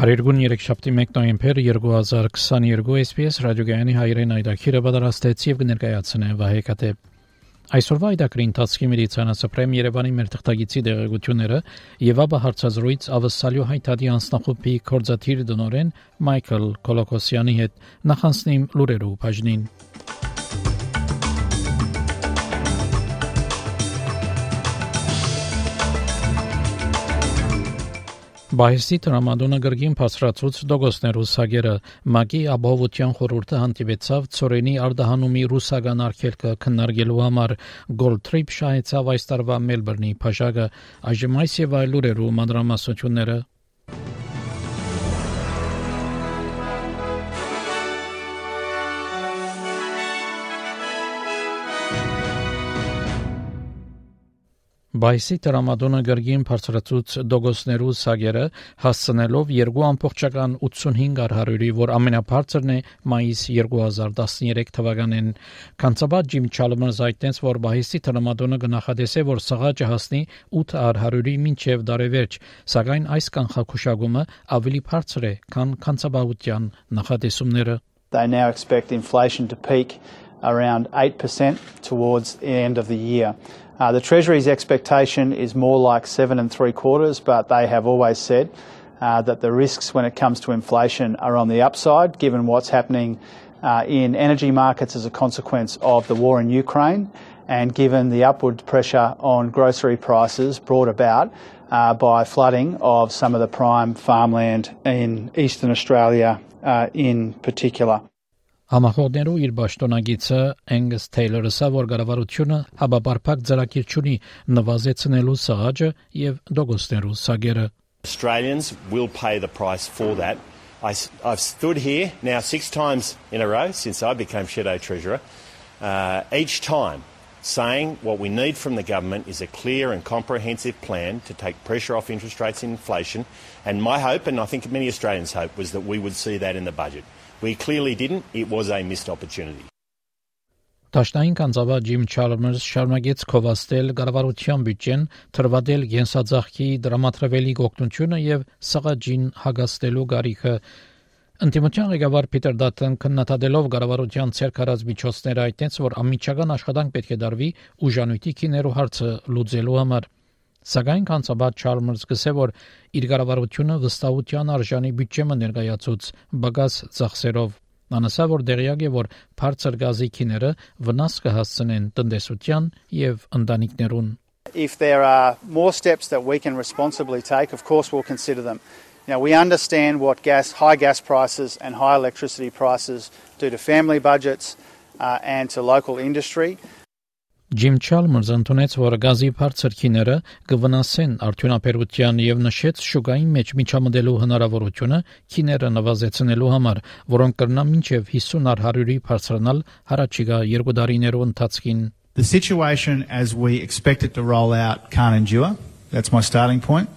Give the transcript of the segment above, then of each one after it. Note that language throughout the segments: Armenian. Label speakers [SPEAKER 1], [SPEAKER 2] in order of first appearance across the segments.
[SPEAKER 1] Բարերգուն 3 1 նոյեմբեր 2022 SPS ռադիոգայանի հայրեն այդակիրը պատրաստեց եւ կներկայացնե Վահե Կատեփ Այսօրվա այդակրի ընթացքի մեդիցինասպրեմ Երևանի մեր թղթագիտի դեղեցությունները եւ ապա հարցազրույց ավսալյո հայտարարի անձնախոպի կորզաթիր դնորեն Մայքլ Կոլոկոսյանի հետ նախանցնիմ լուրերով բաժնին Բայսի տրամադոնը գրգին փասրացուց դոգոսներու սագերը մագի ապահովության խորհուրդը հանդիպեցավ ծորենի արդահանումի ռուսական արկելքը քննարկելու համար Gold Trip շահեցավ այս տարվա Մելբուրնի փաշագը այժմ այս եւ այլ լուրերու մանրամասությունները Բայսի տրամադոնը գրգին բարձրացուց դոգոսներու սագերը հասցնելով 2.85 արհարյուրի, որ ամենաբարձրն է մայիս 2013 թվականին։ Կանցաբադ Ջիմ Չալմերս այդտենց որ բայսի տրամադոնը գնահատեսե որ սղաճը հասնի 8 արհարյուրի մինչև դարևերջ, սակայն այս կանխակուշագումը ավելի բարձր է, քան կանցաբահության նախատեսումները։
[SPEAKER 2] They now expect inflation to peak around 8% towards the end of the year. Uh, the Treasury's expectation is more like seven and three quarters, but they have always said uh, that the risks when it comes to inflation are on the upside, given what's happening uh, in energy markets as a consequence of the war in Ukraine, and given the upward pressure on grocery prices brought about uh, by flooding of some of the prime farmland in eastern Australia uh, in particular.
[SPEAKER 1] Համախոհներու իր ճշտոնագիծը Angus Taylor-ը սա որ կառավարությունը հաբաբարփակ ծրագիր ճունի նվազեցնելու սաղաճը եւ դոգոստերու սագերը
[SPEAKER 3] Australians will pay the price for that. I, have stood here now six times in a row since I became Shadow Treasurer, uh, each time saying what we need from the government is a clear and comprehensive plan to take pressure off interest rates and inflation. And my hope, and I think many Australians' hope, was that we would see that in the budget. We clearly didn't. It was a missed opportunity.
[SPEAKER 1] Տաշնային կանցավա Ջիմ Չալմերս շարունակեց կովաստել կառավարության բյուջեն, թրվադել յենսաձախքի դրամատրվելի գոկտությունը եւ սղաջին հագաստելու գարիքը Ընտիմության ղեկավար Պիտեր Դատեն քննադատելով կառավարության ցերկարած միջոցները այդտենց որ ամիջական աշխատանք պետք է դարվի ուժանույթի քիներու հարցը լուծելու համար Սակայն կանցաբադ Չարմերս գսե որ իր կառավարությունը վստահության արժանի բյուջե մը ներկայացուց բագաս ծախսերով Անասա որ դերյակ է որ բարձր գազի քիները վնաս կհասցնեն տնտեսության եւ ընտանիքներուն
[SPEAKER 2] If there are more steps that we can responsibly take, of course we'll consider them. Now we understand what gas, high gas prices and high electricity prices do to family budgets uh, and to local industry.
[SPEAKER 1] Ջիմ Չալմերս ընդունեց, որ գազի բարձր քիները կվնասեն արդյունաբերության եւ նշեց շուկային մեջ միջամտելու հնարավորությունը քիները նվազեցնելու համար, որոնք կրնան մինչև 50 100-ի բարձրանալ հարաճիգա երկու տարիներու ընթացքին։
[SPEAKER 4] The situation as we expect it to roll out can't endure. That's my starting point.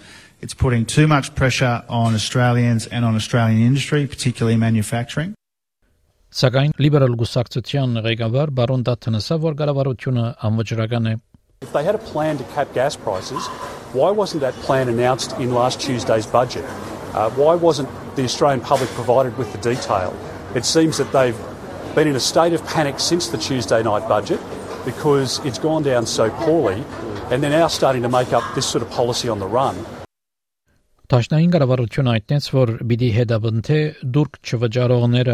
[SPEAKER 4] It's putting too much pressure on Australians and on Australian industry, particularly manufacturing.
[SPEAKER 1] Սակայն լիբերալ գուսակցության ղեկավար բարոն Դաթնասը որ կառավարությունը անվճռական է
[SPEAKER 5] If they had a plan to cap gas prices, why wasn't that plan announced in last Tuesday's budget? Uh, why wasn't the Australian public provided with the detail? It seems that they've been in a state of panic since the Tuesday night budget because it's gone down so poorly and they're now starting to make up this sort of policy on the run.
[SPEAKER 1] Տաշնային կառավարությունը այդտենց որ պիտի հետապնդե դուրք չվճարողները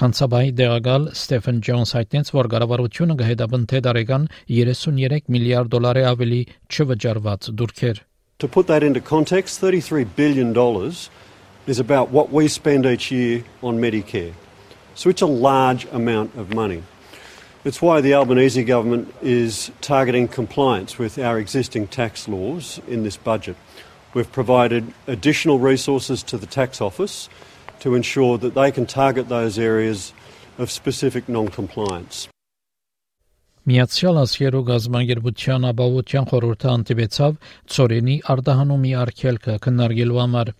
[SPEAKER 1] կանցաբայի դեղակալ Ստեֆեն Ջոնս այդտենց որ կառավարությունը կհետապնդե դարեկան 33 միլիարդ դոլարի ավելի չվճարված դուրքեր
[SPEAKER 6] To put that into context 33 billion dollars is about what we spend each year on Medicare. So it's a large amount of money. It's why the Albanese government is targeting compliance with our existing tax laws in this budget. We've provided additional resources to the tax office to ensure that they can target those areas of specific non-compliance.
[SPEAKER 1] Միացյալ Ասիերու գազագերբության ապահովության խորհուրդը անտիվեցավ ծորենի արտահանումի արգելքը քննարկելու համար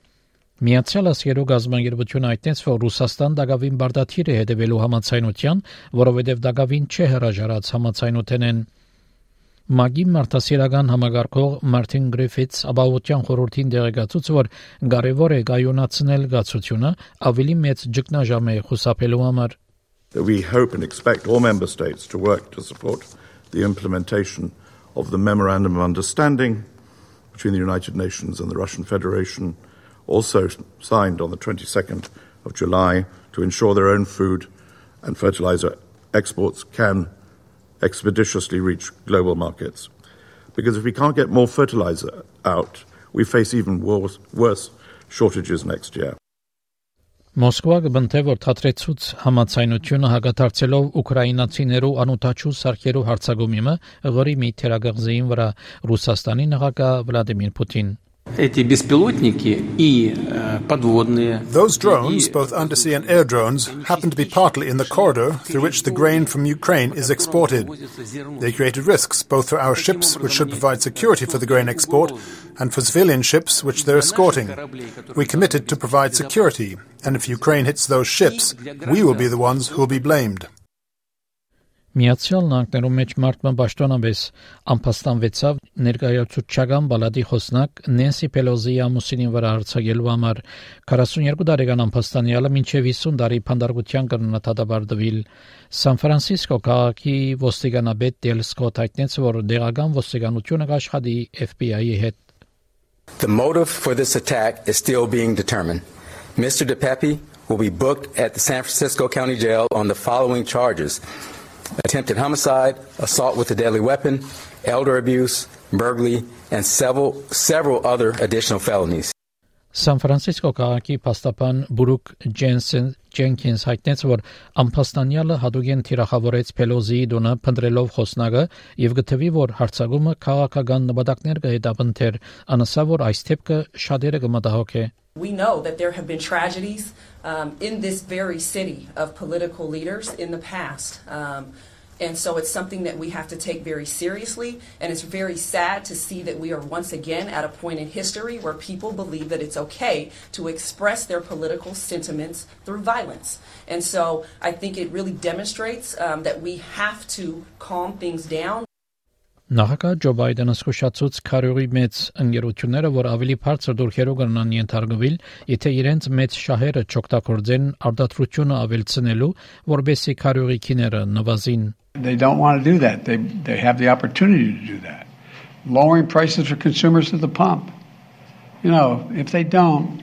[SPEAKER 1] Միացյալ Ասիերու գազագերբությունը այդտենց որ Ռուսաստան դակավին բարդաթիր է հետևելու համացայնության, որովհետև դակավին չէ հրաժարած համացայնութենեն Մագի մարտահրավերական համագարկող Մարտին Գրիֆիթս ապահովության խորհրդին դեղեկացուց, որ կարևոր է գայունացնել գացությունը ավելի մեծ ճգնաժամ է խուսափելու համար։
[SPEAKER 7] We hope and expect all member states to work to support the implementation of the Memorandum of Understanding between the United Nations and the Russian Federation also signed on the 22nd of July to ensure their own food and fertilizer exports can expeditiously reach global markets. Because if we can't get more fertilizer out, we face even worse, worse shortages next year.
[SPEAKER 1] Մոսկվա կբնթե որ թատրեցուց համացայնությունը հագաթարցելով ուկրաինացիներու անուտաչու սարքերու հարցագումիմը ըղորի մի թերագղզեին վրա Ռուսաստանի նախագահ Վլադիմիր Պուտին
[SPEAKER 8] Those drones, both undersea and air drones, happen to be partly in the corridor through which the grain from Ukraine is exported. They created risks both for our ships, which should provide security for the grain export, and for civilian ships, which they're escorting. We committed to provide security, and if Ukraine hits those ships, we will be the ones who will be blamed.
[SPEAKER 1] Միացյալ Նահանգներում մեջ մարտման պաշտոնաբես ամփոստանվեցավ ներկայացուցչական բալադի խոսնակ Նենսի Պելոզի ամուսինին վրա հարցակելու համար 42 տարեկան ամփոստանյալը մինչև 50 տարի փանդարգության կրնաթադաբարդվիլ Սան Ֆրանսիսկո քաղաքի ոստիկանաբեդ Դել Սկոտ հայտնեց որ դեղական ոստիկանությունը կաշխատի FBI-ի հետ
[SPEAKER 9] The motive for this attack is still being determined. Mr. DePepe will be booked at the San Francisco County Jail on the following charges attempted homicide, assault with a deadly weapon, elder abuse, burglary, and several, several other additional felonies.
[SPEAKER 1] Սան Ֆրանցիսկո քաղաքի փաստաբան Բրուկ Ջենսեն Ջենքինս հայտնեց, որ ամփոստանյալը հadogen թիրախավորեց Պելոզիի դոնը փնտրելով խոսնակը եւ գտվի, որ հարցակումը քաղաքական նպատակներ կհետապնդեր, անասա որ այս թեփքը շատերը կմտահոգե։
[SPEAKER 10] We know that there have been tragedies um, in this very city of political leaders in the past. Um, and so it's something that we have to take very seriously. And it's very sad to see that we are once again at a point in history where people believe that it's okay to express their political sentiments through violence. And so I think it really demonstrates um, that we have to calm things down.
[SPEAKER 1] Նախագահ Ջո Բայդենը զսկուշացուց քարյուղի մեծ ընկերությունները, որ ավելի բարձր դուրքերով կնան ենթարկվել, եթե իրենց մեծ շահերը չօգտագործեն արտադրությունը ավելցնելու, որբեսի քարյուղի քիները նվազին։
[SPEAKER 11] They don't want to do that. They they have the opportunity to do that. Lowering prices for consumers at the pump. You know, if they don't,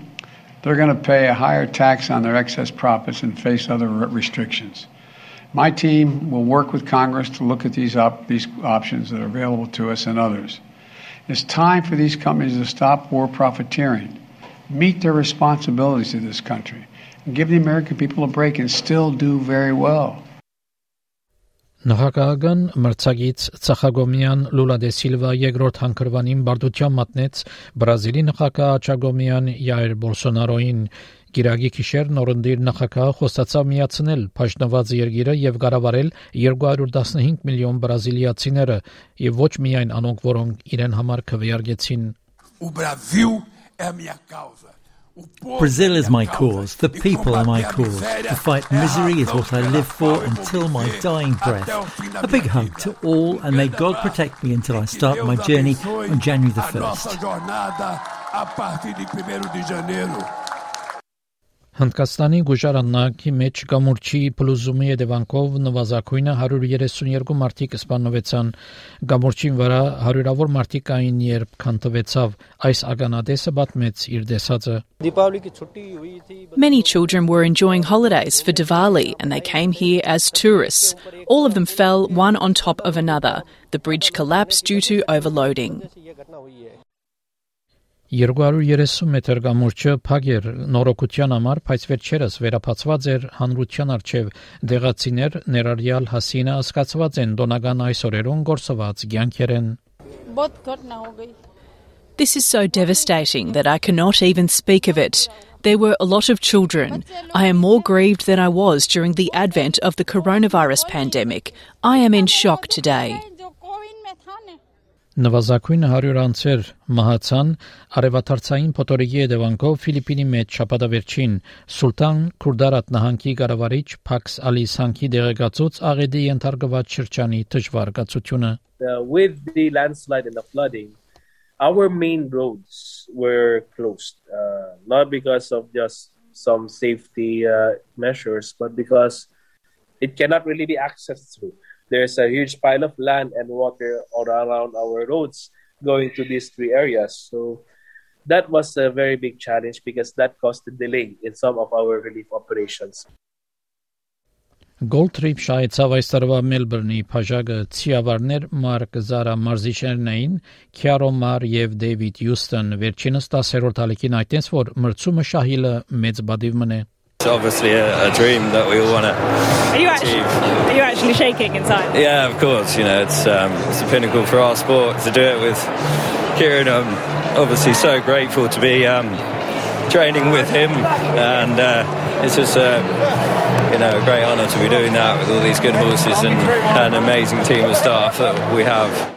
[SPEAKER 11] they're going to pay a higher tax on their excess profits and face other restrictions. My team will work with Congress to look at these, op- these options that are available to us and others. It's time for these companies to stop war profiteering, meet their responsibilities to this country, and give the American people a break and still do very well.
[SPEAKER 1] Նախագահական մրցակից Ցախագոմյան Լուլա դե Սիլվա երկրորդ հանգրվանին բարդության մատնեց Բրազիլի նախագահ Աչագոմյան Յայր Բոլսոնարոին Գիրագի քիշեր նորնդիր նախագահը խոստացավ միացնել Փաշնված երկիրը եւ կառավարել 215 միլիոն բրազիլիացիները եւ ոչ միայն անոնք, որոնք իրեն համար քվեարկեցին։
[SPEAKER 12] O Brasil é a minha causa.
[SPEAKER 13] Brazil is my cause, the people are my cause. To fight misery is what I live for until my dying breath. A big hug to all, and may God protect me until I start my journey on January the 1st.
[SPEAKER 1] Հնդկաստանի գուժարաննակի մեջ գամուրջի փլուզումի հետևանքով նվազագույնը 132 մարդիկ սպանվեցան գամուրջին վրա հարյուրավոր մարդիկ կային երբ քանթվեցավ այս ականադեսը պատմեց իր դեսածը
[SPEAKER 14] Many children were enjoying holidays for Diwali and they came here as tourists. All of them fell one on top of another. The bridge collapsed due to overloading.
[SPEAKER 1] 230 մետր գամուրջը փակ էր նորոգության համար, բայց վերջերս վերապացված էր հանրության արչև դեղացիներ ներառյալ հասինը ասկացված են դոնական այս օրերուն գործված ցանկերեն
[SPEAKER 14] This is so devastating that I cannot even speak of it. There were a lot of children. I am more grieved than I was during the advent of the coronavirus pandemic. I am in shock today.
[SPEAKER 1] Նվազագույն 100 անձեր մահացան արևաթարցային փոթորիկի հետևանքով Ֆիլիպինի մեջ շաբաթավերջին Սուլտան Քուրդարատ նահանգի կառավարիչ Փաքս Ալի Սանկի դեղեկացուց աղեդի ենթարկված շրջանի դժվարացությունը
[SPEAKER 15] With the landslide and the flooding our main roads were closed, uh, not because of just some safety uh, measures, but because it cannot really be accessed through. There's a huge pile of land and water all around our roads going to these three areas. So that was a very big challenge because that caused a delay in some of our relief operations.
[SPEAKER 1] Gold Trip շահեցավ այս տարվա Մելբուրնի փաժակը ցիավարներ Մարկ Զարա մարզիչներն էին Քյարո Մար եւ Դեվիդ Հյուստոն վերջինս 10-րդ հալիքին այդտենց որ մրցումը շահիլը մեծ բադիվ մնե
[SPEAKER 16] It's obviously a, a dream that we all want to
[SPEAKER 17] are you actually, Are you actually shaking inside?
[SPEAKER 16] Yeah, of course. You know, it's um, it's a pinnacle for our sport to do it with Kieran. I'm obviously so grateful to be um, training with him, and uh, it's just a you know a great honour to be doing that with all these good horses and an amazing team of staff that we have.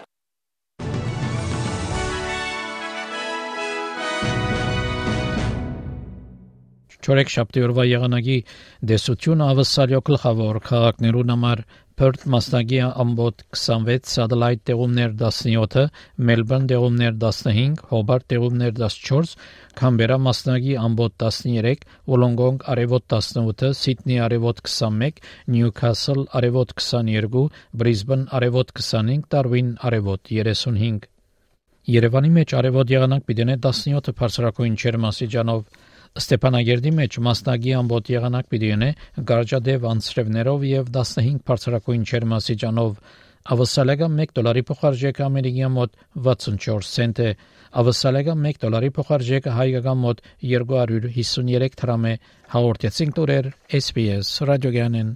[SPEAKER 1] Չորեք շաբթի օրվա եղանակի դեսությունը ավսալյո գլխավոր քաղաքներուն համար Perth մասնագի ամբոտ 26, Satellite տեղումներ 17, Melbourne տեղումներ 15, Hobart տեղումներ 14, Canberra մասնագի ամբոտ 13, Wollongong արևոտ 18, Sydney արևոտ 21, Newcastle արևոտ 22, Brisbane արևոտ 25, Darwin արևոտ 35 Երևանի մեջ արևոտ եղանակ պիտի 17 բարձրակույն չերմասիջանով Ստեփանագերդի մեջ մասնագի ամբոտ եղանակ պիտի ունե գարջադեվ անցրևներով եւ 15 բարձրակույն չերմասիջանով ավսալեգա 1 դոլարի փոխարժեքը ամերիկյան մոտ 64 سنت է ավսալեգա 1 դոլարի փոխարժեքը հայկական մոտ 253 դրամ է հաղորդեցինք դուրեր SPS ռադիոգյանեն